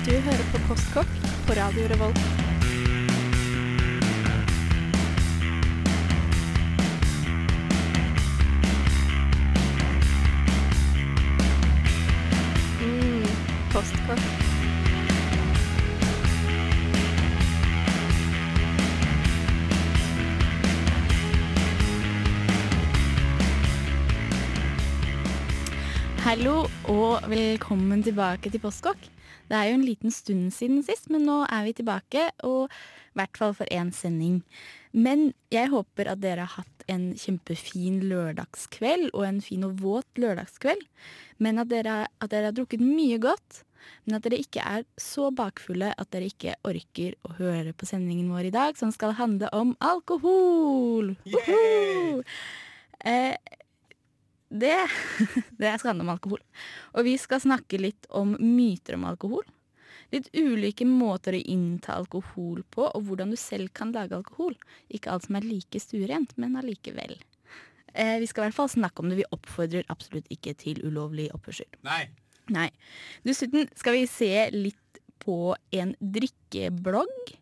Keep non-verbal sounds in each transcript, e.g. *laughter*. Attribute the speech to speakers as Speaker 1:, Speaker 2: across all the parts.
Speaker 1: Du hører på Postkokk på Radio Revolt. Mm. Hallo og velkommen tilbake til Postkokk. Det er jo en liten stund siden sist, men nå er vi tilbake, og i hvert fall for én sending. Men jeg håper at dere har hatt en kjempefin lørdagskveld, og en fin og våt lørdagskveld. Men at dere, at dere har drukket mye godt. Men at dere ikke er så bakfulle at dere ikke orker å høre på sendingen vår i dag, som skal handle om alkohol. Woohoo! Eh, det, *laughs* det er handle om alkohol. Og vi skal snakke litt om myter om alkohol. Litt ulike måter å innta alkohol på, og hvordan du selv kan lage alkohol. Ikke alt som er like stuerent, men allikevel. Eh, vi skal i hvert fall snakke om det. Vi oppfordrer absolutt ikke til ulovlig oppførsel.
Speaker 2: Nei.
Speaker 1: Nei. Dessuten skal vi se litt på en drikkeblogg.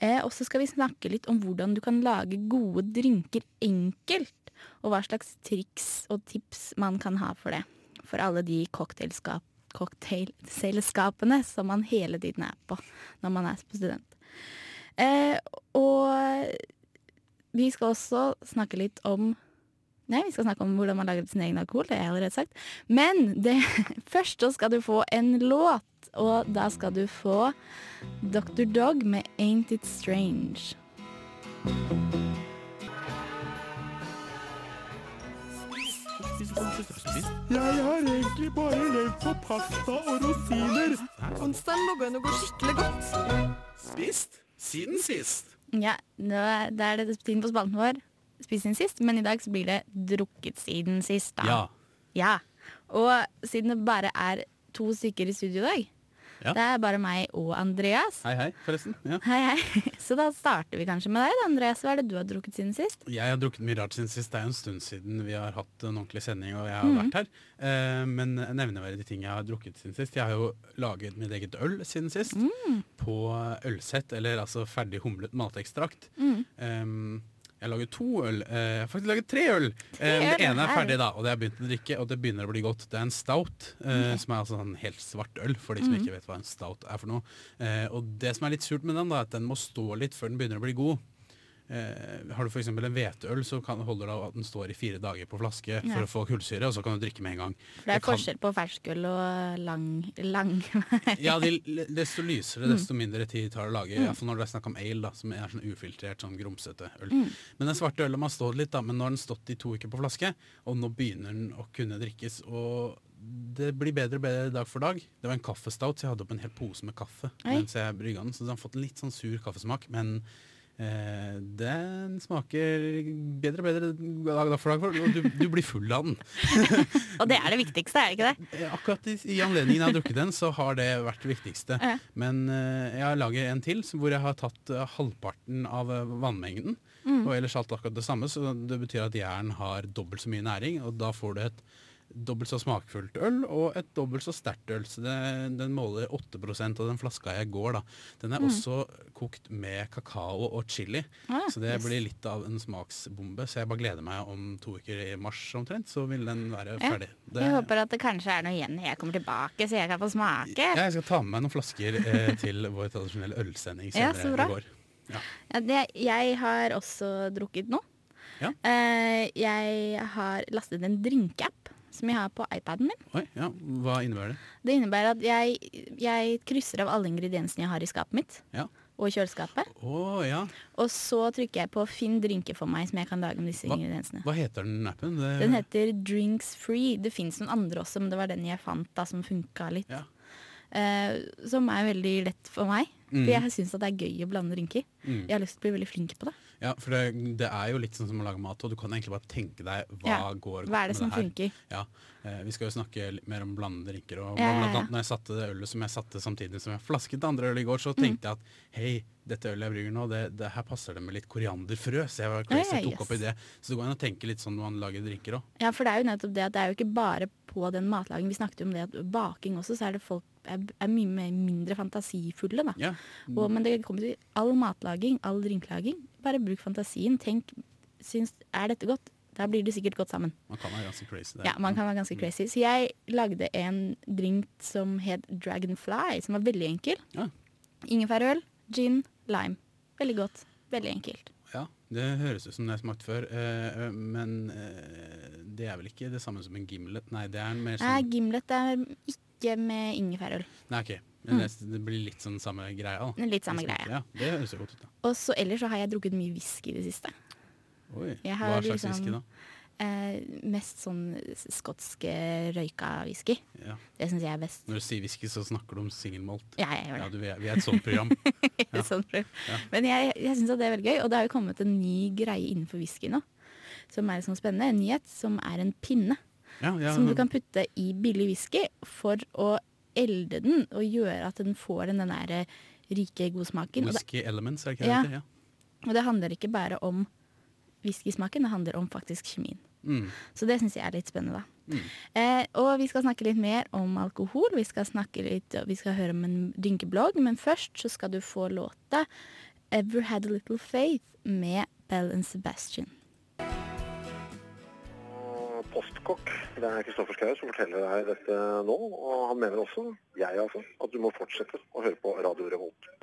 Speaker 1: Eh, og så skal vi snakke litt om hvordan du kan lage gode drinker enkelt. Og hva slags triks og tips man kan ha for det. For alle de cocktailselskapene som man hele tiden er på når man er student. Eh, og vi skal også snakke litt om Nei, vi skal snakke om hvordan man lager sin egen alkohol. Det har jeg allerede sagt. Men det, *laughs* først så skal du få en låt, og da skal du få Dr. Dog med Ain't It Strange.
Speaker 3: Jeg har egentlig bare levd på pasta og rosiner.
Speaker 4: Onsdagen lå an å gå skikkelig godt.
Speaker 2: Spist siden sist.
Speaker 1: Ja, det er- er det tiden på spalten vår. Spist siden sist, men i dag så blir det drukket siden sist. Da.
Speaker 2: Ja.
Speaker 1: Ja. Og siden det bare er to stykker i studio i dag,
Speaker 2: Ja.
Speaker 1: det er bare meg og Andreas.
Speaker 2: Hei, hei, forresten. Ja.
Speaker 1: Hei, hei. *laughs* Så da starter vi kanskje med deg, Andreas. Hva er det du har drukket siden sist?
Speaker 2: Jeg har drukket mye rart siden sist. Det er jo en stund siden vi har hatt en ordentlig sending og jeg har
Speaker 1: mm.
Speaker 2: vært her. Eh, men nevneverdige ting jeg har drukket siden sist. Jeg har jo laget mitt eget øl siden sist.
Speaker 1: Mm.
Speaker 2: På ølsett, eller altså ferdig humlet matekstrakt.
Speaker 1: Mm.
Speaker 2: Um, jeg har laget to øl. Eh, faktisk laget tre øl. Eh, det ene er ferdig, da, og det har jeg begynt å drikke, og det begynner å bli godt. Det er en stout, eh, som er altså en helt svart øl, for de som
Speaker 1: Mm.
Speaker 2: ikke vet hva en stout er for noe. Eh, og det som er litt surt med den, da, er at den må stå litt før den begynner å bli god. Eh, har du f.eks. en hveteøl, så kan, holder det at den står i fire dager på flaske
Speaker 1: Ja.
Speaker 2: for å få kullsyre, og så kan du drikke med en gang.
Speaker 1: For det er
Speaker 2: Det kan-
Speaker 1: forskjell på ferskøl og lang, lang.
Speaker 2: Ja, de, Desto lysere,
Speaker 1: Mm.
Speaker 2: desto mindre tid tar det å lage. Mm. hvert når det er snakk om ale, da, som er sånn ufiltrert, sånn grumsete øl.
Speaker 1: Mm.
Speaker 2: Men den svarte ølen har stått litt, da, men nå har den stått i to uker på flaske, og nå begynner den å kunne drikkes. Og det blir bedre og bedre dag for dag. Det var en kaffestout, så jeg hadde opp en hel pose med kaffe
Speaker 1: Oi.
Speaker 2: mens jeg brygga den, så den har fått en litt sånn sur kaffesmak, men Eh, den smaker bedre og bedre dag for dag, og du, du blir full av den. *laughs*
Speaker 1: Og det er det viktigste, er det ikke det?
Speaker 2: Eh, Akkurat i, i anledningen jeg har drukket den, så har det vært det viktigste.
Speaker 1: Ja.
Speaker 2: Men eh, jeg har laget en til hvor jeg har tatt uh, halvparten av eh, vannmengden.
Speaker 1: Mm.
Speaker 2: Og ellers alt akkurat det samme, så det betyr at jern har dobbelt så mye næring. Og da får du et dobbelt så smakfullt øl og et dobbelt så sterkt øl. Så det, den måler 8% og den flaska jeg går, da. Den er også kokt med kakao og chili.
Speaker 1: Mm. Ah,
Speaker 2: så det
Speaker 1: yes.
Speaker 2: blir litt av en smaksbombe. Så jeg bare gleder meg om to uker i mars omtrent, så vil den være
Speaker 1: Ja.
Speaker 2: ferdig. Det-
Speaker 1: Jeg håper at det kanskje er noe igjen når jeg kommer tilbake, så jeg kan få smake.
Speaker 2: ja, jeg skal ta med meg noen flasker eh, til vår tradisjonelle ølsending
Speaker 1: Ja,
Speaker 2: senere
Speaker 1: bra.
Speaker 2: i går. Ja.
Speaker 1: Ja, det, jeg har også drukket nå.
Speaker 2: Ja.
Speaker 1: Eh, jeg har lastet en drinkapp som jeg har på iPaden min.
Speaker 2: Oi, ja. Hva innebærer det?
Speaker 1: Det innebærer at jeg, jeg krysser av alle ingrediensene jeg har i skapet mitt.
Speaker 2: Ja.
Speaker 1: Og i kjøleskapet.
Speaker 2: Oh, ja.
Speaker 1: Og så trykker jeg på 'finn drinker for meg' som jeg kan lage med disse
Speaker 2: Hva,
Speaker 1: ingrediensene.
Speaker 2: hva heter den appen? Det,
Speaker 1: Den heter Drinks Free. Det fins noen andre også, men det var den jeg fant da som funka litt.
Speaker 2: Ja.
Speaker 1: Eh, som er veldig lett for meg.
Speaker 2: Mm.
Speaker 1: For jeg syns det er gøy å blande drinker.
Speaker 2: Mm.
Speaker 1: Jeg har lyst til å bli veldig flink på det.
Speaker 2: Ja, for det, det er jo litt sånn som å lage mat, og du kan egentlig bare tenke deg hva
Speaker 1: Ja,
Speaker 2: går
Speaker 1: Hva er det som
Speaker 2: med det her.
Speaker 1: funker?
Speaker 2: Ja, eh, Vi skal jo snakke litt mer om blandede drinker. Og
Speaker 1: Ja,
Speaker 2: blant annet når jeg satte det ølet som jeg satte samtidig som jeg flasket det andre ølet i går,
Speaker 1: Mm.
Speaker 2: så tenkte jeg at hei, dette ølet jeg brygger nå, det, det her passer det med litt korianderfrø. Så jeg var crazy,
Speaker 1: ja,
Speaker 2: tok opp i det. Så det går an å tenke litt sånn når man lager drinker òg.
Speaker 1: Ja, for det er jo nettopp det at det er jo ikke bare på den matlagingen. Vi snakket jo om det at baking også, så er det folk er, er mye mer, mindre fantasifulle. Da.
Speaker 2: Ja.
Speaker 1: Og, men det kommer til all matlaging, all drinklaging. Bare bruk fantasien. Tenk, syns, er dette godt? Da blir det sikkert godt sammen.
Speaker 2: Man kan være ganske crazy der.
Speaker 1: Ja, man kan være ganske crazy. Så jeg lagde en drink som het Dragonfly, som var veldig enkel.
Speaker 2: Ja.
Speaker 1: Ingefærøl, gin, lime. Veldig godt. Veldig enkelt.
Speaker 2: Ja, det høres ut som det jeg har smakt før, eh, men eh, det er vel ikke det samme som en gimlet? Nei, det er mer
Speaker 1: Nei,
Speaker 2: sånn
Speaker 1: gimlet er ikke med ingefærøl.
Speaker 2: Nei, ok. Men det, det blir litt sånn samme greia, da.
Speaker 1: Litt samme greia.
Speaker 2: Ja, det høres jo godt ut, da.
Speaker 1: Og så ellers så har jeg drukket mye whisky i det siste.
Speaker 2: Oi, Hva slags
Speaker 1: liksom-
Speaker 2: whisky, da?
Speaker 1: Eh, mest sånn skotsk røyka whisky.
Speaker 2: Ja.
Speaker 1: Det syns jeg er best.
Speaker 2: Når du sier whisky, så snakker du om singelmalt.
Speaker 1: Ja, jeg gjør
Speaker 2: Ja, du, vi er vi er et sånt program. *laughs* Ja.
Speaker 1: sånn, program.
Speaker 2: Ja.
Speaker 1: Men jeg, jeg syns det er veldig gøy, og det har jo kommet en ny greie innenfor whisky nå. Som er sånn spennende. En nyhet som er en pinne.
Speaker 2: Ja, ja,
Speaker 1: Som du kan putte i billig whisky for å elde den og gjøre at den får den der rike, gode smaken.
Speaker 2: Whisky Elements, er det ikke
Speaker 1: Ja.
Speaker 2: det? Ja.
Speaker 1: og det handler ikke bare om whiskysmaken, det handler om faktisk kjemien.
Speaker 2: Mm.
Speaker 1: Så det syns jeg er litt spennende, da.
Speaker 2: Mm.
Speaker 1: Eh, og vi skal snakke litt mer om alkohol. Vi skal litt, vi skal høre om en dynkeblogg, men først så skal du få låta 'Ever Had A Little Faith' med Bell and Sebastian.
Speaker 5: Postkokk. Det er Kristoffer Schou som forteller deg dette nå. Og han mener også, jeg altså, at du må fortsette å høre på Radio Revolt.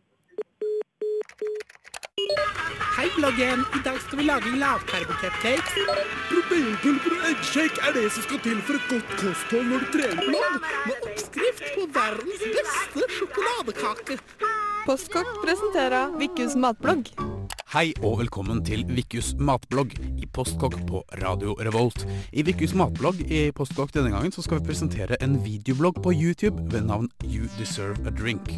Speaker 3: Hei, bloggen! I dag skal vi lage lavkarbo-cupcakes. Proteinpulver og eggshake er det som skal til for et godt kosthold når du trener blogg. Med oppskrift på verdens beste sjokoladekake.
Speaker 4: Postkokk presenterer Vikkus matblogg.
Speaker 6: Hei og velkommen til Vikkus matblogg i Postkokk på Radio Revolt. I Vikkus matblogg i Postkokk denne gangen så skal vi presentere en videoblogg på YouTube ved navn You Deserve a Drink.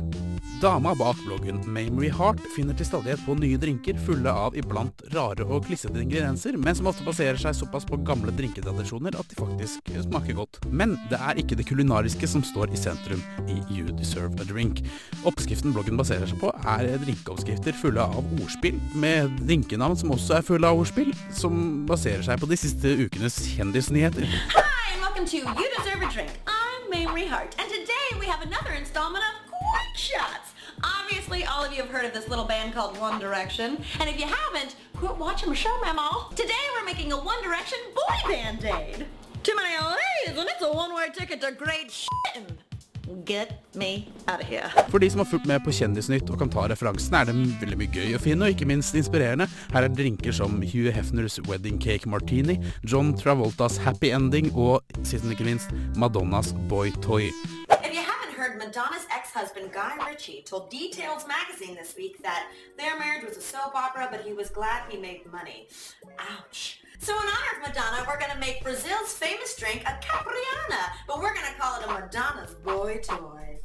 Speaker 6: Dama bak bloggen Mamrie Heart finner til stadighet på nye drinker fulle av iblant rare og klissete ingredienser, men som ofte baserer seg såpass på gamle drinketradisjoner at de faktisk smaker godt. Men det er ikke det kulinariske som står i sentrum i You Deserve a Drink. Oppskriften bloggen baserer seg på er drinkeoppskrifter fulle av ordspill, med drinkenavn som også er fulle av ordspill, som baserer seg på de siste ukenes kjendisnyheter.
Speaker 7: Hi, and welcome to You Deserve a Drink. I'm Mamrie Hart, and today we have another installment of Quick Shots. Obviously, all of you have heard of this little band called One Direction, and if you haven't, quit watching my show, mamma. Today we're making a One Direction boy band-aid. Too many ladies, and it's a one-way ticket to great shit. Get me out of here.
Speaker 6: For de som har fulgt med på Kjendisnytt og kan ta referansen, er det veldig mye gøy å finne, og ikke minst inspirerende. Her er drinker som Hugh Hefners Wedding Cake Martini, John Travoltas Happy Ending og sist men ikke minst Madonnas Boy Toy.
Speaker 7: Madonna's ex-husband Guy Ritchie told Details magazine this week that their marriage was a soap opera, but he was glad he made money. Ouch. So in honor of Madonna, we're going to make Brazil's famous drink a Capriana, but we're going to call it a Madonna's boy toy.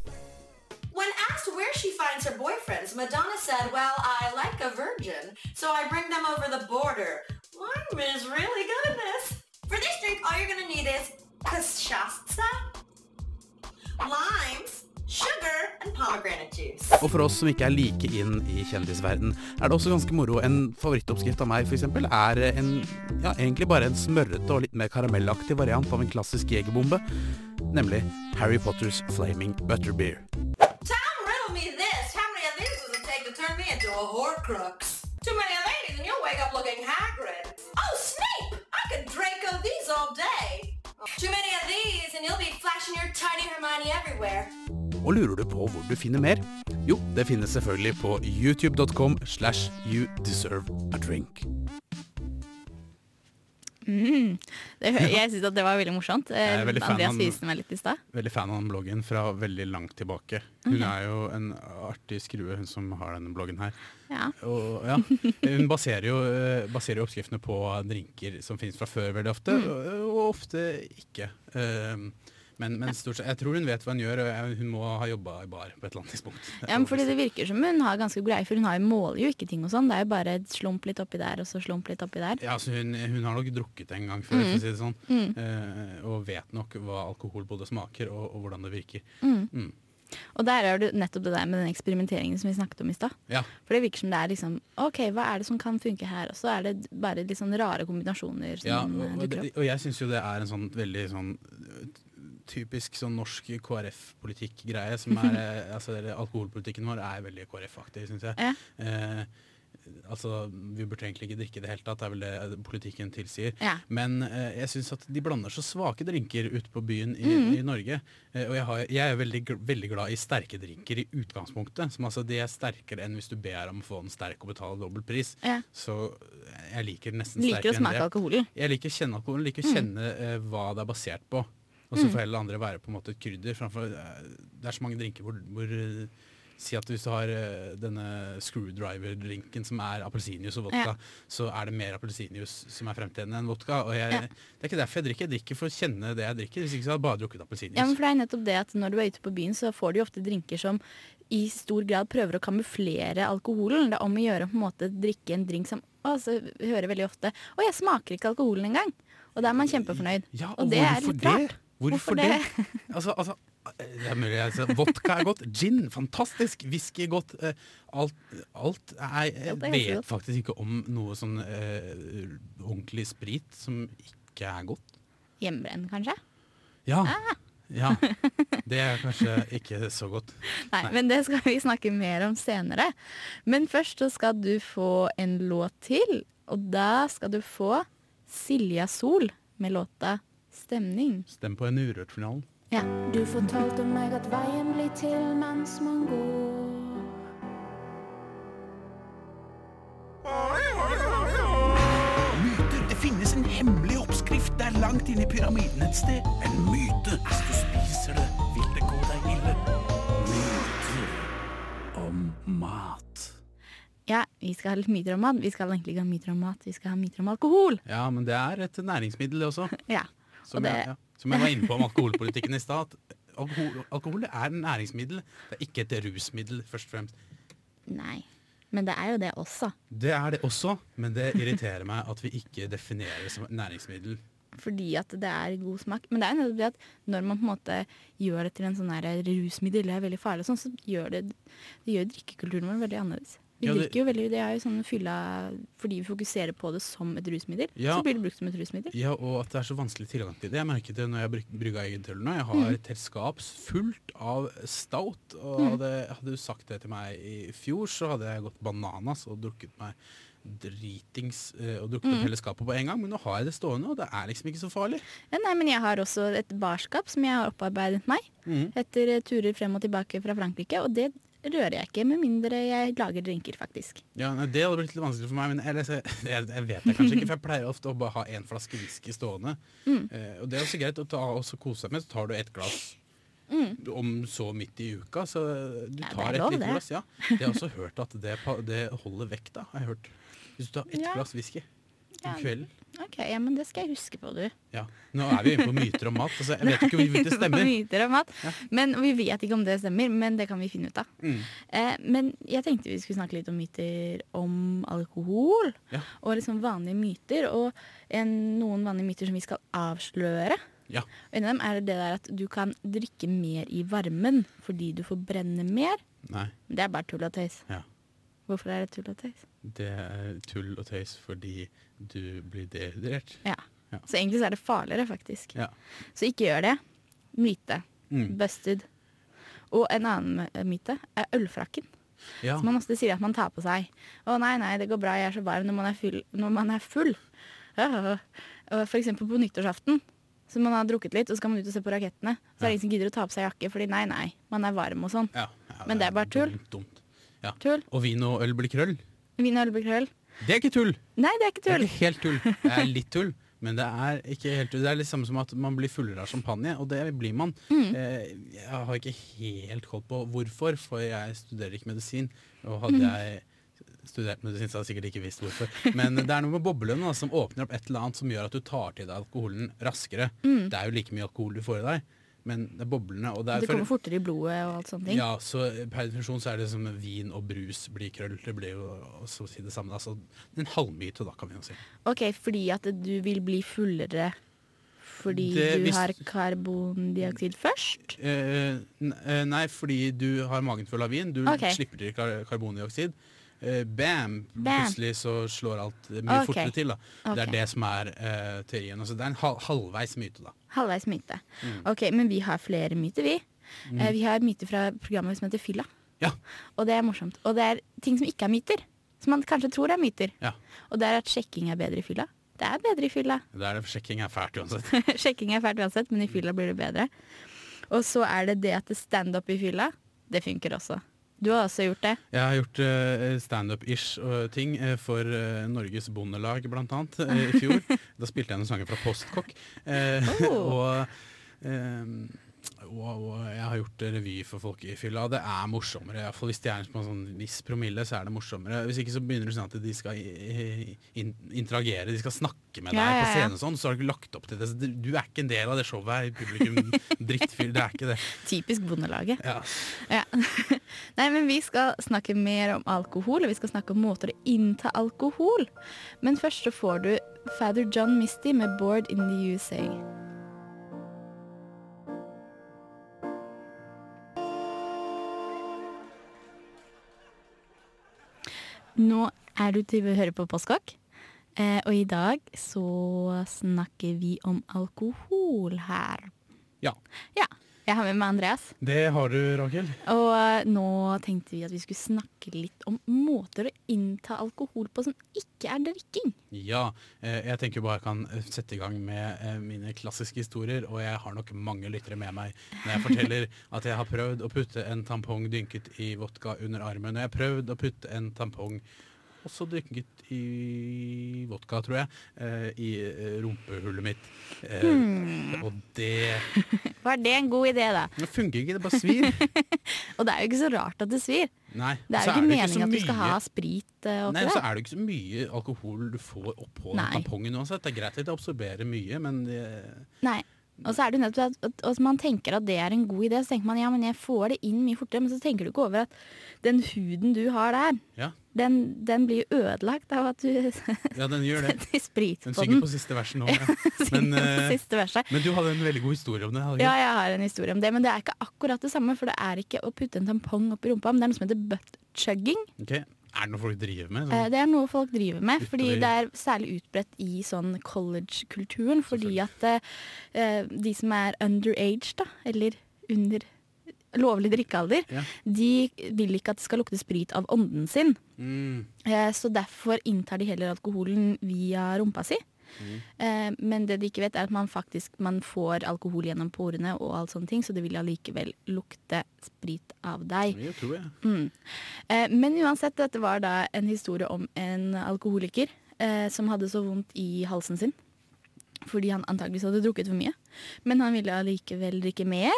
Speaker 7: When asked where she finds her boyfriends, Madonna said, well, I like a virgin, so I bring them over the border. I'm is really good at this. For this drink, all you're going to need is cachaça, limes, sugar, and pomegranate juice.
Speaker 6: Og for oss som ikke er like inn i kjendisverden, er det også ganske moro. En favorittoppskrift av meg, eksempel, er en, ja, egentlig bare en smørrete og litt mer karamellaktig variant av en klassisk jegerbombe, nemlig Harry Potters Flaming Butterbeer.
Speaker 7: Tom, riddle me this. How many of these does it take to turn me into a horcrux? Too many ladies and you'll wake up looking Hagrid. Oh, Snape! I could Draco these all day. Too many of these and you'll be flashing your tiny Hermione everywhere.
Speaker 6: Og lurer du på hvor du finner mer? Jo, det finnes selvfølgelig på youtube.com slash you deserve a drink.
Speaker 1: Mm. Det, jeg syns det var veldig morsomt. Eh,
Speaker 2: veldig
Speaker 1: Andreas
Speaker 2: av-
Speaker 1: viste meg litt i stad.
Speaker 2: Veldig fan av den bloggen fra veldig langt tilbake. Hun er jo en artig skrue, hun som har denne bloggen her.
Speaker 1: Ja.
Speaker 2: Og, ja, hun baserer jo, eh, baserer jo oppskriftene på drinker som finnes fra før veldig ofte,
Speaker 1: Mm.
Speaker 2: og, og ofte ikke. Um, men, men stort sett, jeg tror hun vet hva hun gjør, og hun må ha jobba i bar på et eller annet tidspunkt. *laughs*
Speaker 1: Ja, men fordi det virker som hun har ganske greie, for hun har jo måler jo ikke ting og sånn. Det er jo bare slump litt oppi der, og så slump litt oppi der.
Speaker 2: Ja, så hun, hun har nok drukket en gang før, for å si det sånn. Eh, og vet nok hva alkohol både smaker og, og hvordan det virker. Mm.
Speaker 1: Og der er det nettopp det der med den eksperimenteringen som vi snakket om i stad.
Speaker 2: Ja.
Speaker 1: For det virker som det er liksom OK, hva er det som kan funke her? Og så er det bare litt sånn rare kombinasjoner som
Speaker 2: Ja, og,
Speaker 1: dukker opp.
Speaker 2: og jeg syns jo det er en sånn veldig sånn typisk sånn norsk KrF-politikk-greie. som er, eh, *laughs* altså Alkoholpolitikken vår er veldig KrF-aktig, syns jeg.
Speaker 1: Ja.
Speaker 2: Eh, altså, Vi burde egentlig ikke drikke i det hele tatt, det er vel det politikken tilsier.
Speaker 1: Ja.
Speaker 2: Men eh, jeg syns at de blander så svake drinker ute på byen i,
Speaker 1: Mm.
Speaker 2: i Norge. Eh, og jeg, har, jeg er veldig, veldig glad i sterke drinker i utgangspunktet. Som altså, De er sterkere enn hvis du ber om å få en sterk og betale dobbel pris.
Speaker 1: Ja.
Speaker 2: Så jeg liker nesten
Speaker 1: Liker
Speaker 2: sterkere enn
Speaker 1: smake
Speaker 2: det.
Speaker 1: alkoholen.
Speaker 2: Jeg liker å kjenne alkoholen, liker å
Speaker 1: Mm.
Speaker 2: kjenne eh, hva det er basert på. Og så får heller andre være på en måte et krydder. Framfor, eh, det er så mange drinker hvor, hvor eh, Si at hvis du har eh, denne screwdriver-drinken som er appelsinjuice og vodka,
Speaker 1: Ja.
Speaker 2: så er det mer appelsinjuice som er fremtredende enn vodka. Og jeg,
Speaker 1: Ja.
Speaker 2: Det er ikke derfor jeg drikker. Jeg drikker for å kjenne det jeg drikker. Hvis ikke så hadde jeg bare drukket appelsinjuice.
Speaker 1: Ja, men for det er nettopp det at Når du er ute på byen, så får du jo ofte drinker som i stor grad prøver å kamuflere alkoholen. Det er om å gjøre å på en måte drikke en drink som vi hører veldig ofte Å, jeg smaker ikke alkoholen engang. Og da er man kjempefornøyd.
Speaker 2: Ja,
Speaker 1: og det er litt rart.
Speaker 2: Hvorfor,
Speaker 1: Hvorfor
Speaker 2: det?
Speaker 1: det?
Speaker 2: altså, altså, det er mulig, altså, vodka er godt, gin fantastisk, whisky godt. eh, alt, alt Jeg vet faktisk ikke om noe sånn eh, ordentlig sprit som ikke er godt.
Speaker 1: Hjemmebrent, kanskje?
Speaker 2: Ja.
Speaker 1: Ah.
Speaker 2: ja. *laughs* Det er kanskje ikke så godt.
Speaker 1: Nei,
Speaker 2: Nei.
Speaker 1: men det skal vi snakke mer om senere. Men først så skal du få en låt til, og da skal du få Silja Sol med låta 'Stemning'.
Speaker 2: Stem på en Urørt-finalen.
Speaker 1: Ja.
Speaker 8: Du fortalte meg at veien blir til mens man går.
Speaker 6: Myter. Det finnes en hemmelig oppskrift der langt inne i pyramiden et sted. En myte. Hvis du spiser det, vil det gå deg ille. Myter om mat.
Speaker 1: ja, vi skal ha litt myter om mat. Vi skal egentlig ikke ha myter om mat, vi skal ha myter om alkohol.
Speaker 2: Ja, men det er et næringsmiddel det også. *laughs*
Speaker 1: Ja.
Speaker 2: Som,
Speaker 1: det-
Speaker 2: jeg, ja, som jeg var inne på om alkoholpolitikken i stad. Alkohol, alkohol er en næringsmiddel, det er ikke et rusmiddel, først og fremst.
Speaker 1: Nei. Men det er jo det også.
Speaker 2: Det er det også, men det irriterer meg at vi ikke definerer det som næringsmiddel.
Speaker 1: Fordi at det er god smak. Men det er jo nettopp det at når man på en måte gjør det til en sånn her rusmiddel, det er veldig farlig, sånn, så gjør det, det gjør drikkekulturen vår veldig annerledes. Vi
Speaker 2: Ja, det-
Speaker 1: drikker jo veldig, det er jo sånn fylla fordi vi fokuserer på det som et rusmiddel.
Speaker 2: Ja.
Speaker 1: Så blir det brukt som et rusmiddel.
Speaker 2: Ja, og at det er så vanskelig tilgang til det. Jeg merket det når jeg bryg- brygga egen øl nå. Jeg har
Speaker 1: Mm.
Speaker 2: et helt skap fullt av stout. Og
Speaker 1: Mm.
Speaker 2: hadde, hadde du sagt det til meg i fjor, så hadde jeg gått bananas og drukket meg dritings eh, og drukket
Speaker 1: Mm.
Speaker 2: opp hele skapet på en gang. Men nå har jeg det stående, og det er liksom ikke så farlig.
Speaker 1: Ja, nei, men jeg har også et barskap som jeg har opparbeidet meg
Speaker 2: mm.
Speaker 1: etter turer frem og tilbake fra Frankrike, og det rører jeg ikke med mindre jeg lager drinker, faktisk.
Speaker 2: Ja, nei, Det hadde blitt litt vanskelig for meg, men ellers, *laughs* jeg, jeg vet det kanskje ikke. For jeg pleier ofte å bare ha én flaske whisky stående.
Speaker 1: Mm.
Speaker 2: Eh, og det er også greit å ta og kose seg med. Så tar du et glass
Speaker 1: Mm.
Speaker 2: om så midt i uka. Så du
Speaker 1: Ja,
Speaker 2: tar et lite glass. Ja. Jeg har også hørt at det, det holder vekta. Har jeg hørt. Hvis du tar ett
Speaker 1: Ja.
Speaker 2: glass whisky
Speaker 1: Ja.
Speaker 2: om kvelden.
Speaker 1: Ok, ja, men det skal jeg huske på, du.
Speaker 2: Ja. Nå er vi inne på myter om mat. Altså, jeg vet ikke om *laughs* det stemmer.
Speaker 1: Myter om mat. Men vi vet ikke om det stemmer, men det kan vi finne ut av.
Speaker 2: Mm.
Speaker 1: Eh, men jeg tenkte vi skulle snakke litt om myter om alkohol.
Speaker 2: Ja.
Speaker 1: Og liksom vanlige myter. Og en, noen vanlige myter som vi skal avsløre.
Speaker 2: Ja.
Speaker 1: Og En av dem er det der at du kan drikke mer i varmen fordi du får brenne mer.
Speaker 2: Nei.
Speaker 1: Det er bare tull og tøys.
Speaker 2: Ja.
Speaker 1: Hvorfor er det tull og tøys?
Speaker 2: Det er tull og tøys fordi du blir dehydrert.
Speaker 1: Ja.
Speaker 2: Ja.
Speaker 1: Så egentlig så er det farligere, faktisk.
Speaker 2: Ja.
Speaker 1: Så ikke gjør det. Myte.
Speaker 2: Mm.
Speaker 1: Busted. Og en annen eh, myte er ølfrakken.
Speaker 2: Ja.
Speaker 1: Som man ofte sier at man tar på seg. Å nei, nei, det går bra, jeg er så varm når man er full. Når man er full. Ja. For eksempel på nyttårsaften. Så man har drukket litt, og så skal man ut og se på rakettene. Så er det ingen som gidder å ta på seg jakke, fordi nei, nei, man er varm og sånn.
Speaker 2: Ja,
Speaker 1: Men det er bare tull.
Speaker 2: Dumt. Ja.
Speaker 1: Tull.
Speaker 2: Og vin og øl blir krøll.
Speaker 1: Vin og øl blir krøll.
Speaker 2: Det er ikke tull!
Speaker 1: Nei, det er ikke tull.
Speaker 2: Det er ikke helt tull. Det er litt tull, men det er ikke helt tull. Det er litt samme som at man blir fullere av champagne, og det blir man.
Speaker 1: Mm.
Speaker 2: Eh, Jeg har ikke helt koll på hvorfor, for jeg studerer ikke medisin. Og hadde
Speaker 1: Mm.
Speaker 2: jeg studert medisin, så hadde jeg sikkert ikke visst hvorfor. Men det er noe med boblene som åpner opp et eller annet som gjør at du tar til deg alkoholen raskere.
Speaker 1: Mm.
Speaker 2: Det er jo like mye alkohol du får i deg, men det er boblene. Og det er
Speaker 1: Det kommer fortere i blodet og alt sånne ting.
Speaker 2: ja, så per definisjon så er det som vin og brus blir krøll. Det blir jo så å si det samme. Altså, en halvmyte, da, kan vi jo si.
Speaker 1: Ok, fordi at du vil bli fullere fordi
Speaker 2: Det-
Speaker 1: du
Speaker 2: hvis-
Speaker 1: har karbondioksid først?
Speaker 2: Eh, eh, nei, fordi du har magen full av vin. Du
Speaker 1: okay.
Speaker 2: slipper til kar karbondioksid. Eh, bam,
Speaker 1: Bam.
Speaker 2: plutselig så slår alt mye
Speaker 1: okay.
Speaker 2: fortere til. da. Det er det som er eh, teorien. Altså, det er en hal halvveis myte, da.
Speaker 1: Halvveis myte.
Speaker 2: Mm.
Speaker 1: Ok, Men vi har flere myter, vi. Eh, vi har myter fra programmet som heter Fylla.
Speaker 2: Ja.
Speaker 1: Og det er morsomt. Og det er ting som ikke er myter. Som man kanskje tror er myter.
Speaker 2: Ja.
Speaker 1: Og det er at sjekking er bedre i fylla. Det er bedre i fylla.
Speaker 2: Det er, sjekking er fælt uansett. *laughs*
Speaker 1: sjekking er fælt uansett, men i fylla blir det bedre. Og så er det det at det standup i fylla, det funker også. Du har også gjort det.
Speaker 2: Jeg har gjort uh, standup-ish-ting eh, for eh, Norges Bondelag, blant annet, eh, i fjor. *laughs* da spilte jeg noen sanger fra Postkokk. Eh,
Speaker 1: Oh.
Speaker 2: og, eh, og, og jeg har gjort revy for folk i fylla. Det er morsommere. i hvert fall Hvis de er en sånn viss promille, så er det morsommere. Hvis ikke så begynner det sånn at de skal in interagere, de skal snakke med deg
Speaker 1: Ja, ja,
Speaker 2: på scenen og sånn, så har du ikke lagt opp til det. Så du er ikke en del av det showet her. Publikum *laughs* drittfyll, det er ikke det.
Speaker 1: Typisk Bondelaget.
Speaker 2: Ja.
Speaker 1: Ja. *laughs* Nei, men vi skal snakke mer om alkohol, og vi skal snakke om måter å innta alkohol. Men først så får du Father John Misty med 'Board in the USA'. Nå er du til å høre på Postkokk, eh, og i dag så snakker vi om alkohol her.
Speaker 2: Ja.
Speaker 1: Ja. Jeg har med meg Andreas.
Speaker 2: Det har du, Rakel.
Speaker 1: Og eh, nå tenkte vi at vi skulle snakke litt om måter å innta alkohol på som ikke er drikking.
Speaker 2: Ja, eh, jeg tenker bare jeg kan eh, sette i gang med mine klassiske historier, og jeg har nok mange lyttere med meg når jeg forteller *laughs* at jeg har prøvd å putte en tampong dynket i vodka under armen, og jeg har prøvd å putte en tampong også dynket i vodka, tror jeg, eh, i eh, rumpehullet mitt. Mm. Og det, *laughs*
Speaker 1: Var det en god idé, da?
Speaker 2: det funker ikke, det bare svir. *laughs*
Speaker 1: Og det er jo ikke så rart at det svir.
Speaker 2: Nei,
Speaker 1: Det er jo ikke meningen at du skal ha sprit eh, oppi
Speaker 2: Nei, så er det ikke så mye alkohol du får oppå tampongen uansett. Det er greit at det absorberer mye, men det,
Speaker 1: Nei. Og så er det nettopp at, at, at man tenker at det er en god idé, så tenker man ja, men jeg får det inn mye fortere, men så tenker du ikke over at den huden du har der,
Speaker 2: ja,
Speaker 1: den, den blir jo ødelagt av at du
Speaker 2: ja, *laughs* den gjør det.
Speaker 1: setter sprit
Speaker 2: Den
Speaker 1: på
Speaker 2: synger
Speaker 1: den.
Speaker 2: på siste versen nå. Ja. *laughs* Men, eh,
Speaker 1: verset.
Speaker 2: men du hadde en veldig god historie om det.
Speaker 1: Ja, jeg har en historie om det, men det er ikke akkurat det samme. For det er ikke å putte en tampong opp i rumpa, men det er noe som heter butt chugging.
Speaker 2: Okay. Er det noe folk driver med?
Speaker 1: Eh,
Speaker 2: Sånn?
Speaker 1: Det er noe folk driver med, fordi det er særlig utbredt i sånn college-kulturen. Fordi at uh, de som er underage, da, eller under lovlig drikkealder,
Speaker 2: Ja.
Speaker 1: de vil ikke at det skal lukte sprit av ånden sin.
Speaker 2: Mm.
Speaker 1: Eh, Så derfor inntar de heller alkoholen via rumpa si.
Speaker 2: Mm.
Speaker 1: Eh, Men det de ikke vet er at man faktisk man får alkohol gjennom porene, og alt sånne ting, så det vil allikevel lukte sprit av deg.
Speaker 2: Det tror jeg.
Speaker 1: Mm. Eh, Men uansett, dette var da en historie om en alkoholiker eh, som hadde så vondt i halsen sin. Fordi han antageligvis hadde drukket for mye. Men han ville allikevel drikke mer.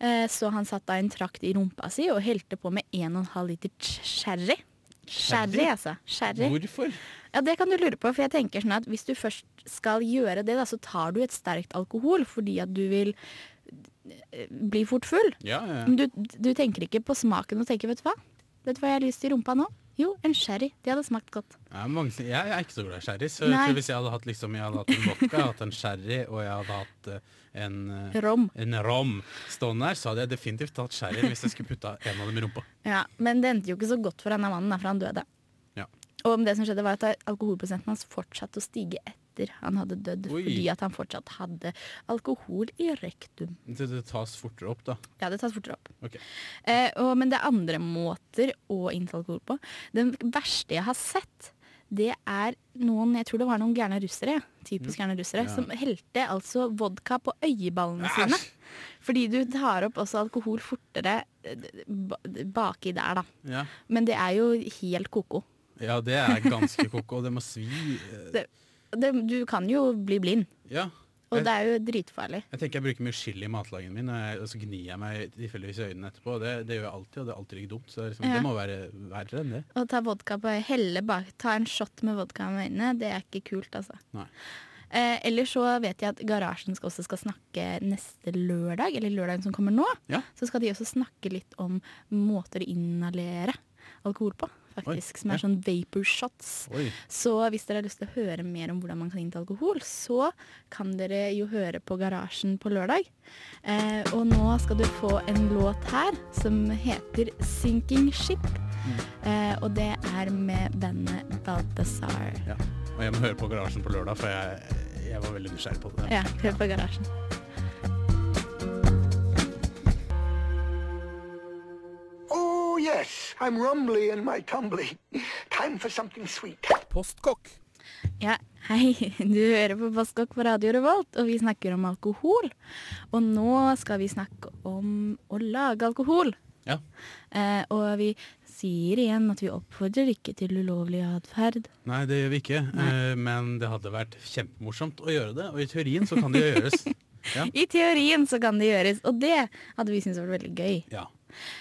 Speaker 1: Eh, så han satte da en trakt i rumpa si og helte på med 1,5 liter. Sherry, Sherry? altså. Sherry.
Speaker 2: Hvorfor?
Speaker 1: Ja, Det kan du lure på, for jeg tenker sånn at hvis du først skal gjøre det, da, så tar du et sterkt alkohol fordi at du vil eh, bli fort full.
Speaker 2: Ja, ja.
Speaker 1: ja. du, du tenker ikke på smaken og tenker, vet du hva? Vet du hva jeg har lyst til i rumpa nå? Jo, en sherry. Det hadde smakt godt.
Speaker 2: Ja, mange, jeg er ikke så glad i sherry, så jeg hvis jeg hadde hatt, liksom, jeg hadde hatt en vodka, jeg hadde hatt en sherry, og jeg hadde hatt eh, en, eh,
Speaker 1: Rom.
Speaker 2: en rom stående der, så hadde jeg definitivt tatt sherry hvis jeg skulle putta en av dem i rumpa.
Speaker 1: Ja, Men det endte jo ikke så godt for denne mannen, for han døde.
Speaker 2: Ja.
Speaker 1: Og det som skjedde var at alkoholprosenten hans fortsatte å stige etter han hadde dødd,
Speaker 2: Oi.
Speaker 1: fordi at han fortsatt hadde alkohol i rektum.
Speaker 2: Det, det tas fortere opp, da.
Speaker 1: Ja, det tas fortere opp.
Speaker 2: Okay.
Speaker 1: Eh, og, men det er andre måter å innta alkohol på. Den verste jeg har sett, det er noen Jeg tror det var noen gærne russere, typisk gærne russere,
Speaker 2: Ja.
Speaker 1: som helte altså vodka på øyeballene sine. Fordi du tar opp også alkohol fortere eh, baki der, da.
Speaker 2: Ja.
Speaker 1: Men det er jo helt ko-ko.
Speaker 2: ja, det er ganske koko, det må svi. eh,
Speaker 1: Det- Det, du kan jo bli blind,
Speaker 2: Ja.
Speaker 1: og
Speaker 2: Jeg-
Speaker 1: det er jo dritfarlig.
Speaker 2: Jeg tenker jeg bruker mye chili i matlagingen min, og, jeg, og så gnir jeg meg tilfeldigvis i øynene etterpå. Det, det gjør jeg alltid, og det er alltid like dumt. Så det, liksom,
Speaker 1: Ja.
Speaker 2: det må være verre enn det.
Speaker 1: Å ta vodka på helle bak, ta en shot med vodka med øynene, det er ikke kult, altså.
Speaker 2: Nei.
Speaker 1: Eh, ellers så vet jeg at Garasjen skal også skal snakke neste lørdag, eller lørdagen som kommer nå.
Speaker 2: Ja.
Speaker 1: Så skal de også snakke litt om måter å inhalere alkohol på, faktisk.
Speaker 2: Oi,
Speaker 1: som er
Speaker 2: ja.
Speaker 1: sånn vapor shots.
Speaker 2: Oi.
Speaker 1: Så hvis dere har lyst til å høre mer om hvordan man kan innta alkohol, så kan dere jo høre på Garasjen på lørdag. Eh, og nå skal du få en låt her som heter 'Sinking Ship' Eh, og det er med bandet Balthazar.
Speaker 2: Ja. Og jeg må høre på Garasjen på lørdag, for jeg, jeg var veldig nysgjerrig på det.
Speaker 1: Ja, hør på Garasjen.
Speaker 9: Yes, I'm rumbly in my tumbly. Time for something sweet.
Speaker 6: Postkokk.
Speaker 1: Ja, hei. Du hører på Postkokk på Radio Revolt, og vi snakker om alkohol. Og nå skal vi snakke om å lage alkohol.
Speaker 2: Ja.
Speaker 1: Eh, og vi sier igjen at vi oppfordrer ikke til ulovlig atferd.
Speaker 2: Nei, det gjør vi ikke, eh, men det hadde vært kjempemorsomt å gjøre det. Og i teorien så kan det gjøres. *laughs* Ja.
Speaker 1: I teorien så kan det gjøres, og det hadde vi syntes vært veldig gøy.
Speaker 2: Ja.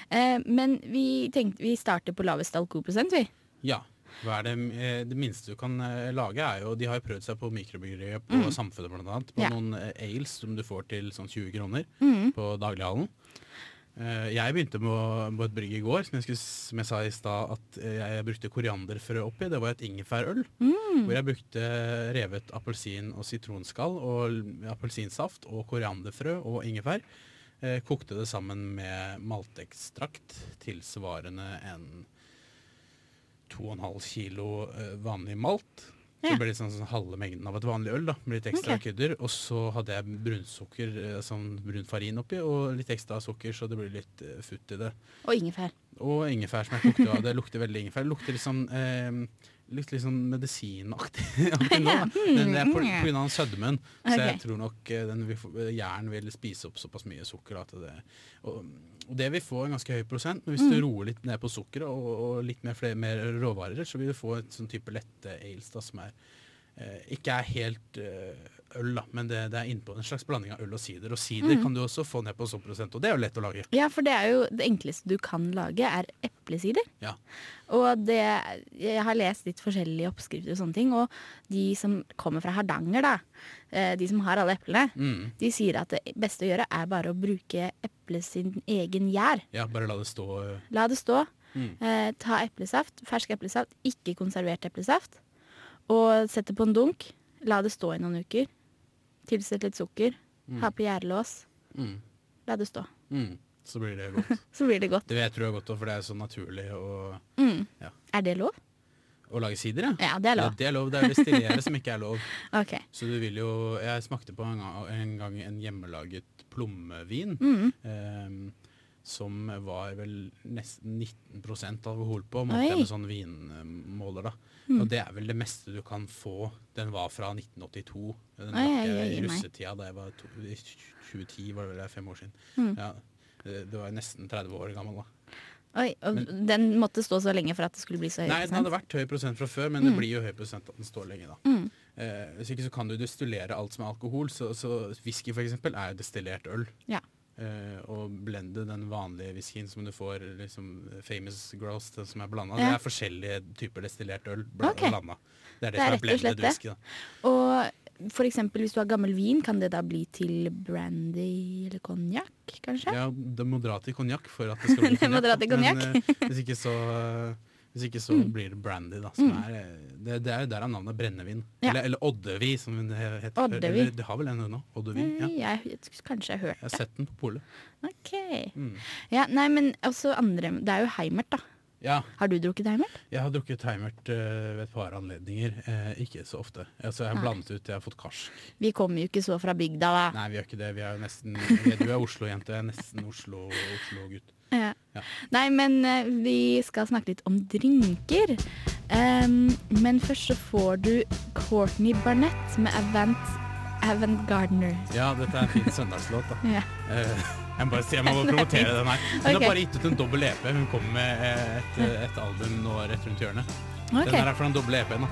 Speaker 1: Eh, men vi tenkte vi starter på laveste alkoholprosent, vi.
Speaker 2: ja. Det, eh, det minste du kan eh, lage, er jo De har jo prøvd seg på mikrobryggeriet på Samfunnet, blant annet. På
Speaker 1: Ja.
Speaker 2: noen ales som du får til sånn 20 kroner
Speaker 1: Mm.
Speaker 2: på daglighallen. Jeg begynte på, på et brygg i går, som jeg, skulle, som jeg sa i stad at jeg brukte korianderfrø oppi. Det var et ingefærøl.
Speaker 1: Mm.
Speaker 2: Hvor jeg brukte revet appelsin og sitronskall og appelsinsaft og korianderfrø og ingefær. Eh, kokte det sammen med maltekstrakt tilsvarende en 2,5 kilo eh, vanlig malt. Så
Speaker 1: Ja.
Speaker 2: det ble litt sånn, sånn halve mengden av et vanlig øl. da, med Litt ekstra
Speaker 1: okay.
Speaker 2: krydder. Og så hadde jeg brunsukker, eh, sånn brun farin oppi, og litt ekstra sukker, så det ble litt eh, futt i det.
Speaker 1: Og ingefær.
Speaker 2: Og ingefær som jeg kokte av. Det lukter veldig ingefær. Det lukter sånn, eh, litt, litt sånn medisinaktig *laughs* aktig nå. Den er på, på grunn av sødmen. Så jeg tror nok eh, den jern vil spise opp såpass mye sukker. At det, og, og det vil få en ganske høy prosent. Men hvis du roer litt ned på sukkeret og, og litt mer, flere, mer råvarer, så vil du få et sånn type lette ales da, som er ikke er helt eh, øl, da, men det, det er innpå en slags blanding av øl og sider. Og sider kan du også få ned på sånn prosent, og det er jo lett å lage.
Speaker 1: Ja, for det er jo det enkleste du kan lage, er eplesider.
Speaker 2: Ja.
Speaker 1: Og det Jeg har lest litt forskjellige oppskrifter og sånne ting, og de som kommer fra Hardanger, da, eh, de som har alle eplene,
Speaker 2: Mm.
Speaker 1: de sier at det beste å gjøre er bare å bruke eplet sin egen gjær.
Speaker 2: Ja, bare la det stå. eh,
Speaker 1: La det stå.
Speaker 2: Mm.
Speaker 1: Eh, ta eplesaft, fersk eplesaft, ikke konservert eplesaft. Og sett det på en dunk. La det stå i noen uker. Tilsett litt sukker. Ha på gjærlås.
Speaker 2: Mm.
Speaker 1: La det stå.
Speaker 2: Mm. Så blir det godt. *laughs*
Speaker 1: Så blir det godt.
Speaker 2: Det vet du er godt, òg, for det er så naturlig å,
Speaker 1: Mm.
Speaker 2: Ja.
Speaker 1: Er det lov?
Speaker 2: å lage sider. Ja.
Speaker 1: Ja, det er
Speaker 2: Ja,
Speaker 1: lov.
Speaker 2: det er lov. Det er destillere som ikke er lov. *laughs*
Speaker 1: Ok.
Speaker 2: Så du vil jo Jeg smakte på en gang en, gang en hjemmelaget plommevin.
Speaker 1: Mm.
Speaker 2: ehm, som var vel nesten 19% alkohol på, målte jeg med sånn vinmåler. da.
Speaker 1: Mm.
Speaker 2: Og det er vel det meste du kan få. Den var fra 1982. Den drakk jeg i russetida da jeg var to, i 2010, var det vel fem år siden.
Speaker 1: Mm.
Speaker 2: Ja, det, var nesten 30 år gammel da.
Speaker 1: Oi, og den måtte stå så lenge for at det skulle bli så høy
Speaker 2: Nei, den hadde vært høy prosent fra før, men det blir jo høy prosent at den står lenge. da.
Speaker 1: Mm.
Speaker 2: Eh, hvis ikke så kan du destillere alt som er alkohol. Så, så whisky for eksempel er jo destillert øl.
Speaker 1: Ja.
Speaker 2: Eh, og blende den vanlige whiskyen som du får, liksom famous gross, den som er blanda.
Speaker 1: Ja.
Speaker 2: Det er forskjellige typer destillert øl bl
Speaker 1: okay.
Speaker 2: blanda. Det er det,
Speaker 1: Det er
Speaker 2: som er blended
Speaker 1: det.
Speaker 2: whisky. da.
Speaker 1: Og for eksempel hvis du har gammel vin, kan det da bli til brandy eller konjakk, kanskje?
Speaker 2: Ja, det moderat i konjakk for at det *laughs* skal bli
Speaker 1: er
Speaker 2: konjakk. Men uh, hvis ikke så hvis ikke så
Speaker 1: Mm.
Speaker 2: blir det brandy, da. Som er, eh, det, det er jo der er navnet brennevin.
Speaker 1: Ja.
Speaker 2: Eller, eller oddevi, som det heter. før. Det har vel en nå? Oddevi. Ja.
Speaker 1: Jeg, kanskje jeg har hørt
Speaker 2: Jeg har sett den på polet.
Speaker 1: Ok.
Speaker 2: Mm.
Speaker 1: Ja, nei, men også andre Det er jo Heimert, da.
Speaker 2: Ja,
Speaker 1: Har du drukket Heimert?
Speaker 2: jeg har drukket Heimert uh, ved et par anledninger. Uh, ikke så ofte. Altså, jeg har
Speaker 1: Nei.
Speaker 2: blandet ut, jeg har fått karsk.
Speaker 1: Vi kommer jo ikke så fra bygda, da.
Speaker 2: Nei, vi gjør ikke det. Vi er jo nesten Du er Oslo-jente, jeg er nesten Oslo- Oslo-gutt.
Speaker 1: Ja.
Speaker 2: Ja.
Speaker 1: Nei, men eh, vi skal snakke litt om drinker. Um, men først så får du Courtney Barnett med Avant, Avant Gardener.
Speaker 2: ja, dette er en fin søndagslåt, da. *laughs*
Speaker 1: Ja.
Speaker 2: uh, jeg må bare si, jeg må *laughs* promotere den her. Hun
Speaker 1: okay.
Speaker 2: har bare gitt ut en dobbel EP. Hun kommer med eh, et, et album nå rett rundt hjørnet.
Speaker 1: Okay.
Speaker 2: Den her er fra den doble EP-en.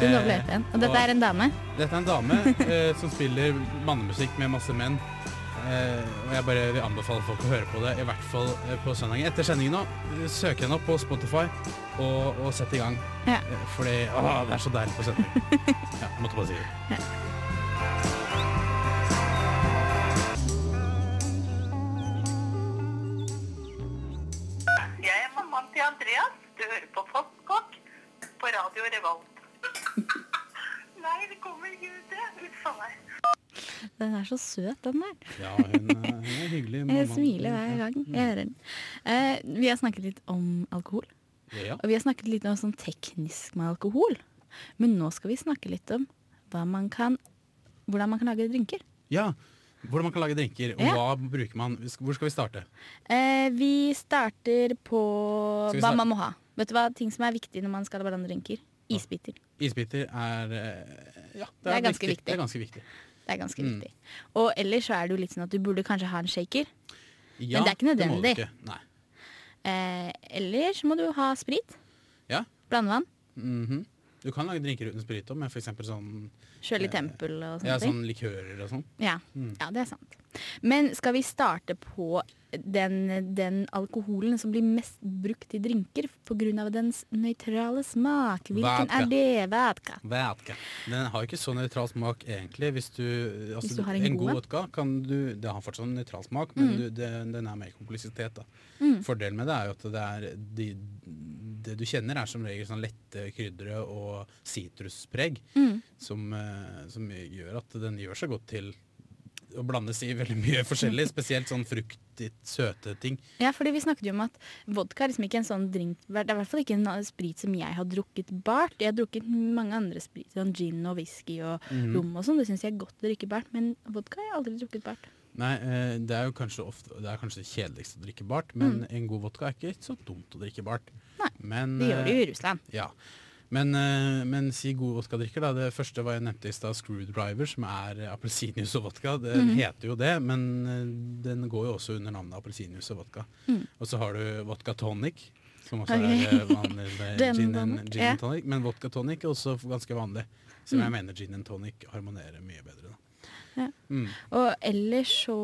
Speaker 1: den doble EP-en. Og dette er en dame.
Speaker 2: Dette er en dame uh, som spiller mannemusikk med masse menn. Eh, og jeg bare vil anbefale folk å høre på det, i hvert fall eh, på søndagen. Etter sendingen nå, eh, søk henne opp på Spotify og, og sett i gang.
Speaker 1: Ja.
Speaker 2: Fordi å, det er så deilig på søndag. *laughs* ja, måtte bare si det.
Speaker 10: Jeg
Speaker 1: Den er så søt, den der.
Speaker 2: Ja, hun, er, hun er hyggelig. *laughs*
Speaker 1: Jeg smiler hver gang jeg hører den. Eh, vi har snakket litt om alkohol.
Speaker 2: Ja.
Speaker 1: Og vi har snakket litt om sånn teknisk med alkohol. Men nå skal vi snakke litt om man kan, hvordan man kan lage drinker.
Speaker 2: ja. Hvordan man kan lage drinker, og
Speaker 1: Ja.
Speaker 2: hva bruker man Hvor skal vi starte?
Speaker 1: Eh, vi starter på
Speaker 2: vi
Speaker 1: hva man må ha. Vet du hva ting som er viktig når man skal blande drinker? Isbiter.
Speaker 2: Isbiter er eh, Ja,
Speaker 1: Det er ganske viktig.
Speaker 2: Det er ganske viktig.
Speaker 1: Det er ganske
Speaker 2: Mm.
Speaker 1: viktig. Og ellers så er det jo litt sånn at du burde kanskje ha en shaker.
Speaker 2: Ja,
Speaker 1: Men det er ikke
Speaker 2: må du
Speaker 1: nødvendig.
Speaker 2: ikke.
Speaker 1: Eh, ellers må du ha sprit.
Speaker 2: Ja.
Speaker 1: Blandevann.
Speaker 2: Mhm. Du kan lage drinker uten sprit òg, med f.eks. sånn
Speaker 1: Sjøl i tempel og sånne
Speaker 2: ja,
Speaker 1: ting.
Speaker 2: sånn likører og sånn.
Speaker 1: Ja.
Speaker 2: Mm.
Speaker 1: ja, det er sant. Men skal vi starte på den, den alkoholen som blir mest brukt i drinker pga. dens nøytrale smak? Hvilken
Speaker 2: Vodka.
Speaker 1: er det? Vodka.
Speaker 2: Vodka. Den har ikke så nøytral smak egentlig. Hvis du, altså,
Speaker 1: Hvis du har en god
Speaker 2: god vodka, kan du, det har fortsatt en nøytral smak, men
Speaker 1: Mm.
Speaker 2: du, det, den er mer kompleksitet. Da.
Speaker 1: Mm.
Speaker 2: Fordelen med det er jo at det, er de, det du kjenner, er som regel sånn lette krydre og sitruspreg,
Speaker 1: Mm.
Speaker 2: som, eh, som gjør at den gjør seg godt til å blandes i veldig mye forskjellig, spesielt sånn fruktig, søte ting.
Speaker 1: Ja, fordi vi snakket jo om at vodka er liksom ikke en sånn drink Det er i hvert fall ikke en sprit som jeg har drukket bart. Jeg har drukket mange andre sprit, sånn gin og whisky og
Speaker 2: Mhm.
Speaker 1: rom og sånn. Det syns jeg er godt å drikke bart, men vodka har jeg aldri drukket bart.
Speaker 2: Nei, eh, det er jo kanskje ofte Det er kanskje kjedeligst å drikke bart, men
Speaker 1: Mm.
Speaker 2: en god vodka er ikke så dumt å drikke bart.
Speaker 1: Nei,
Speaker 2: men,
Speaker 1: det gjør det jo
Speaker 2: eh,
Speaker 1: i Russland.
Speaker 2: Ja. Men, eh, men si god vodkadrikker, da. Det første var jeg nevnte i stad, Screwdriver, som er eh, appelsinjuice og vodka. Det
Speaker 1: mm.
Speaker 2: heter jo det, men eh, den går jo også under navnet appelsinjuice og vodka.
Speaker 1: Mm.
Speaker 2: Og så har du vodka tonic, som også
Speaker 1: okay.
Speaker 2: er vanlig *laughs*
Speaker 1: Gin
Speaker 2: and,
Speaker 1: tonic,
Speaker 2: gin and tonic. Men vodka tonic er også ganske vanlig. Som
Speaker 1: Mm.
Speaker 2: jeg mener gin and tonic harmonerer mye bedre. Da.
Speaker 1: Ja.
Speaker 2: Mm.
Speaker 1: Og ellers så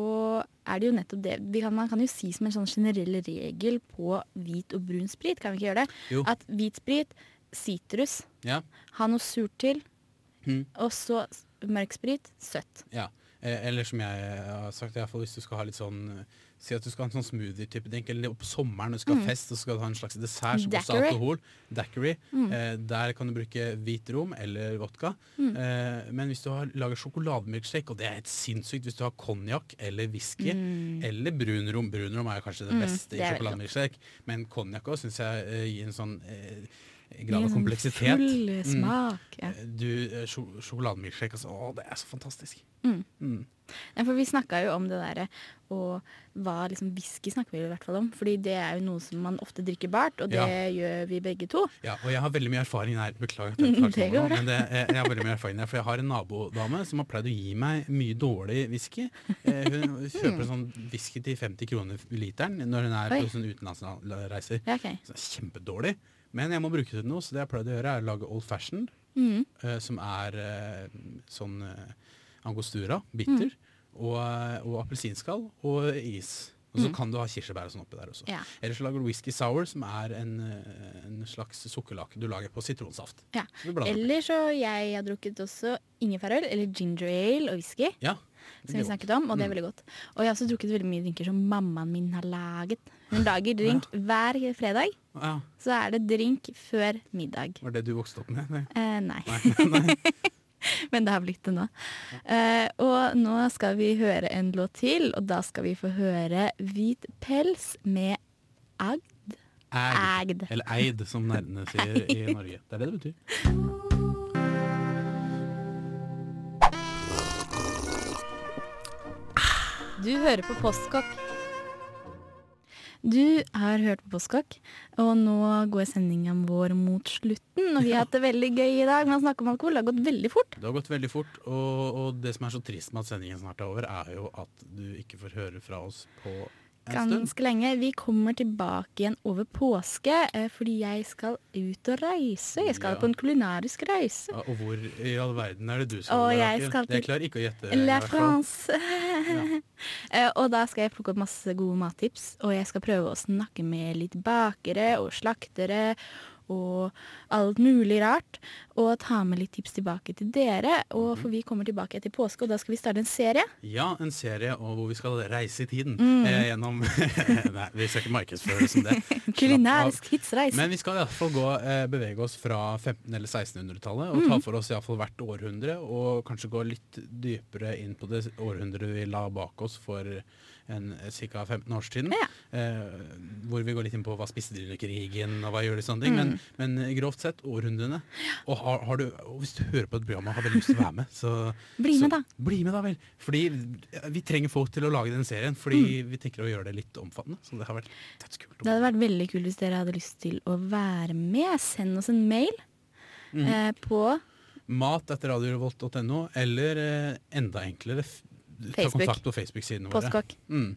Speaker 1: er det jo nettopp det vi kan, Man kan jo si som en sånn generell regel på hvit og brun sprit, kan vi ikke gjøre det?
Speaker 2: Jo.
Speaker 1: At hvit sprit, sitrus,
Speaker 2: Ja.
Speaker 1: ha noe surt til,
Speaker 2: Mm.
Speaker 1: og så mørk sprit, søtt.
Speaker 2: Ja. Eh, eller som jeg har sagt, i hvis du skal ha litt sånn eh, Si at du skal ha en sånn smoothie-type drink, eller på sommeren du skal ha
Speaker 1: Mm.
Speaker 2: fest og skal ha en slags dessert som også har alkohol. Daiquiri.
Speaker 1: Mm.
Speaker 2: Eh, der kan du bruke hvit rom eller vodka.
Speaker 1: Mm.
Speaker 2: Eh, men hvis du har, lager sjokolademilkshake, og det er helt sinnssykt hvis du har konjakk eller whisky
Speaker 1: Mm.
Speaker 2: eller brunrom Brunrom er kanskje det
Speaker 1: Mm,
Speaker 2: beste i sjokolademilkshake, men konjakk òg syns jeg eh, gir en sånn eh, grad av kompleksitet.
Speaker 1: full smak, ja.
Speaker 2: Eh, Du, eh, sjo- Sjokolademilkshake, altså. Å, det er så fantastisk.
Speaker 1: Mm.
Speaker 2: Mm.
Speaker 1: Ja, for vi snakka jo om det derre og hva liksom whisky snakker vi i hvert fall om. Fordi det er jo noe som man ofte drikker bart, og det
Speaker 2: Ja.
Speaker 1: gjør vi begge to.
Speaker 2: Ja, og jeg har veldig mye erfaring der. Beklager at *laughs* jeg tar
Speaker 1: Det
Speaker 2: nå, men det, jeg, jeg har veldig mye erfaring der, for jeg har en nabodame som har pleid å gi meg mye dårlig whisky. Eh, hun kjøper sånn whisky til 50 kroner literen når hun er
Speaker 1: Oi.
Speaker 2: på sånn utenlandsreiser.
Speaker 1: Ja, okay.
Speaker 2: Så kjempedårlig. Men jeg må bruke det til noe, så det jeg pleide å gjøre, er å lage old fashioned,
Speaker 1: mm.
Speaker 2: uh, som er uh, sånn uh, angostura, bitter,
Speaker 1: Mm.
Speaker 2: og, og appelsinskall og is. Og så
Speaker 1: Mm.
Speaker 2: kan du ha kirsebær og sånn oppi der også.
Speaker 1: Ja.
Speaker 2: Eller så lager du whisky sour, som er en, en slags sukkerlake du lager på sitronsaft.
Speaker 1: Ja. Eller så jeg har drukket også ingefærøl, eller ginger ale og whisky.
Speaker 2: Ja,
Speaker 1: Som vi snakket om, og det er
Speaker 2: Mm.
Speaker 1: veldig godt. Og jeg har også drukket veldig mye drinker som mammaen min har laget. Hun lager drink hver fredag.
Speaker 2: Ja.
Speaker 1: Så er det drink før middag.
Speaker 2: Var det du vokste opp med? Nei.
Speaker 1: Eh, nei.
Speaker 2: Nei, nei. *laughs*
Speaker 1: Men det har blitt det nå. Eh, og nå skal vi høre en låt til, og da skal vi få høre Hvit pels med Agd.
Speaker 2: Ægd. Eller eid, som nerdene sier i Norge. Det er det det betyr.
Speaker 1: Du hører på Postkokk. Du har hørt på Postkokk, og nå går sendingen vår mot slutten. Og vi har hatt det veldig gøy i dag med å snakke om alkohol. Det har gått veldig fort.
Speaker 2: Det har gått veldig fort, og, og det som er så trist med at sendingen snart er over, er jo at du ikke får høre fra oss på en stund.
Speaker 1: Ganske lenge. Vi kommer tilbake igjen over påske, eh, fordi jeg skal ut og reise. Jeg skal
Speaker 2: Ja.
Speaker 1: på en kulinarisk reise.
Speaker 2: Ja, og hvor i all verden er det du skal?
Speaker 1: Og
Speaker 2: Rakel?
Speaker 1: jeg skal til
Speaker 2: Jeg klarer ikke å gjette.
Speaker 1: La. France. *laughs* Eh, og da skal jeg plukke opp masse gode mattips, og jeg skal prøve å snakke med litt bakere og slaktere og alt mulig rart. Og ta med litt tips tilbake til dere. Og For vi kommer tilbake etter påske, og da skal vi starte en serie.
Speaker 2: Ja, en serie og hvor vi skal reise i tiden.
Speaker 1: Mm.
Speaker 2: Eh, gjennom *laughs* Nei, vi skal ikke markedsføre det som det. *laughs*
Speaker 1: Kulinarisk tidsreis.
Speaker 2: Men vi skal i hvert fall gå, eh, bevege oss fra 1500- eller 1600-tallet og ta
Speaker 1: Mm.
Speaker 2: for oss i hvert fall hvert århundre, og kanskje gå litt dypere inn på det århundret vi la bak oss for en ca. 15 år siden. Ja. Eh, hvor vi går litt inn på hva spiste de under krigen, og hva gjør de sånne ting.
Speaker 1: Mm.
Speaker 2: Men, men grovt sett århundrene. Og, har, har du, og hvis du hører på et program og har veldig lyst til å være med, så *laughs*
Speaker 1: Bli
Speaker 2: så,
Speaker 1: med, da.
Speaker 2: Bli med da vel. Fordi vi trenger folk til å lage den serien, fordi vi tenker å gjøre det litt omfattende. Så det har vært
Speaker 1: Det hadde vært veldig kult hvis dere hadde lyst til å være med. Send oss en mail
Speaker 2: mm.
Speaker 1: eh, på
Speaker 2: mat etter radiorevolt.no, eller eh, enda enklere ta kontakt på Facebook-sidene våre.
Speaker 1: Postkokk.
Speaker 2: Mm.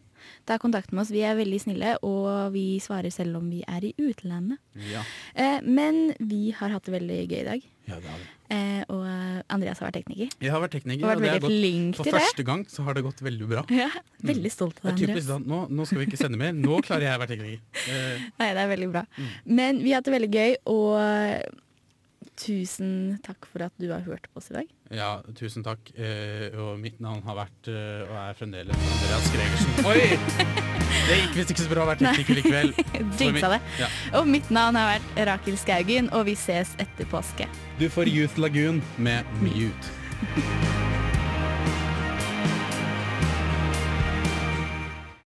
Speaker 1: Ta kontakt med oss. Vi er veldig snille, og vi svarer selv om vi er i utlandet.
Speaker 2: Ja.
Speaker 1: Eh, men vi har hatt det veldig gøy i dag.
Speaker 2: ja, det har vi.
Speaker 1: Eh, og Andreas har vært tekniker.
Speaker 2: Jeg har vært tekniker,
Speaker 1: Og vært
Speaker 2: og har gått, for
Speaker 1: til det.
Speaker 2: første gang så har det gått veldig bra.
Speaker 1: Ja, veldig stolt av
Speaker 2: Det
Speaker 1: deg,
Speaker 2: er
Speaker 1: Andreas.
Speaker 2: Da, nå, nå skal vi ikke sende mer, nå klarer jeg å være tekniker. Eh, *laughs*
Speaker 1: Nei, det er veldig bra.
Speaker 2: Mm.
Speaker 1: Men vi har hatt det veldig gøy, og tusen takk for at du har hørt på oss i dag.
Speaker 2: ja, tusen takk. Eh, og mitt navn har vært, eh, og er fremdeles, Andreas Gregersen. Oi! *laughs* Det gikk visst ikke så bra å være tekniker likevel. *laughs*
Speaker 1: Jinxa det.
Speaker 2: Ja.
Speaker 1: Og mitt navn har vært Rakel Skaugen, og vi ses etter påske.
Speaker 2: Du får Youth Lagoon med Mute. *laughs*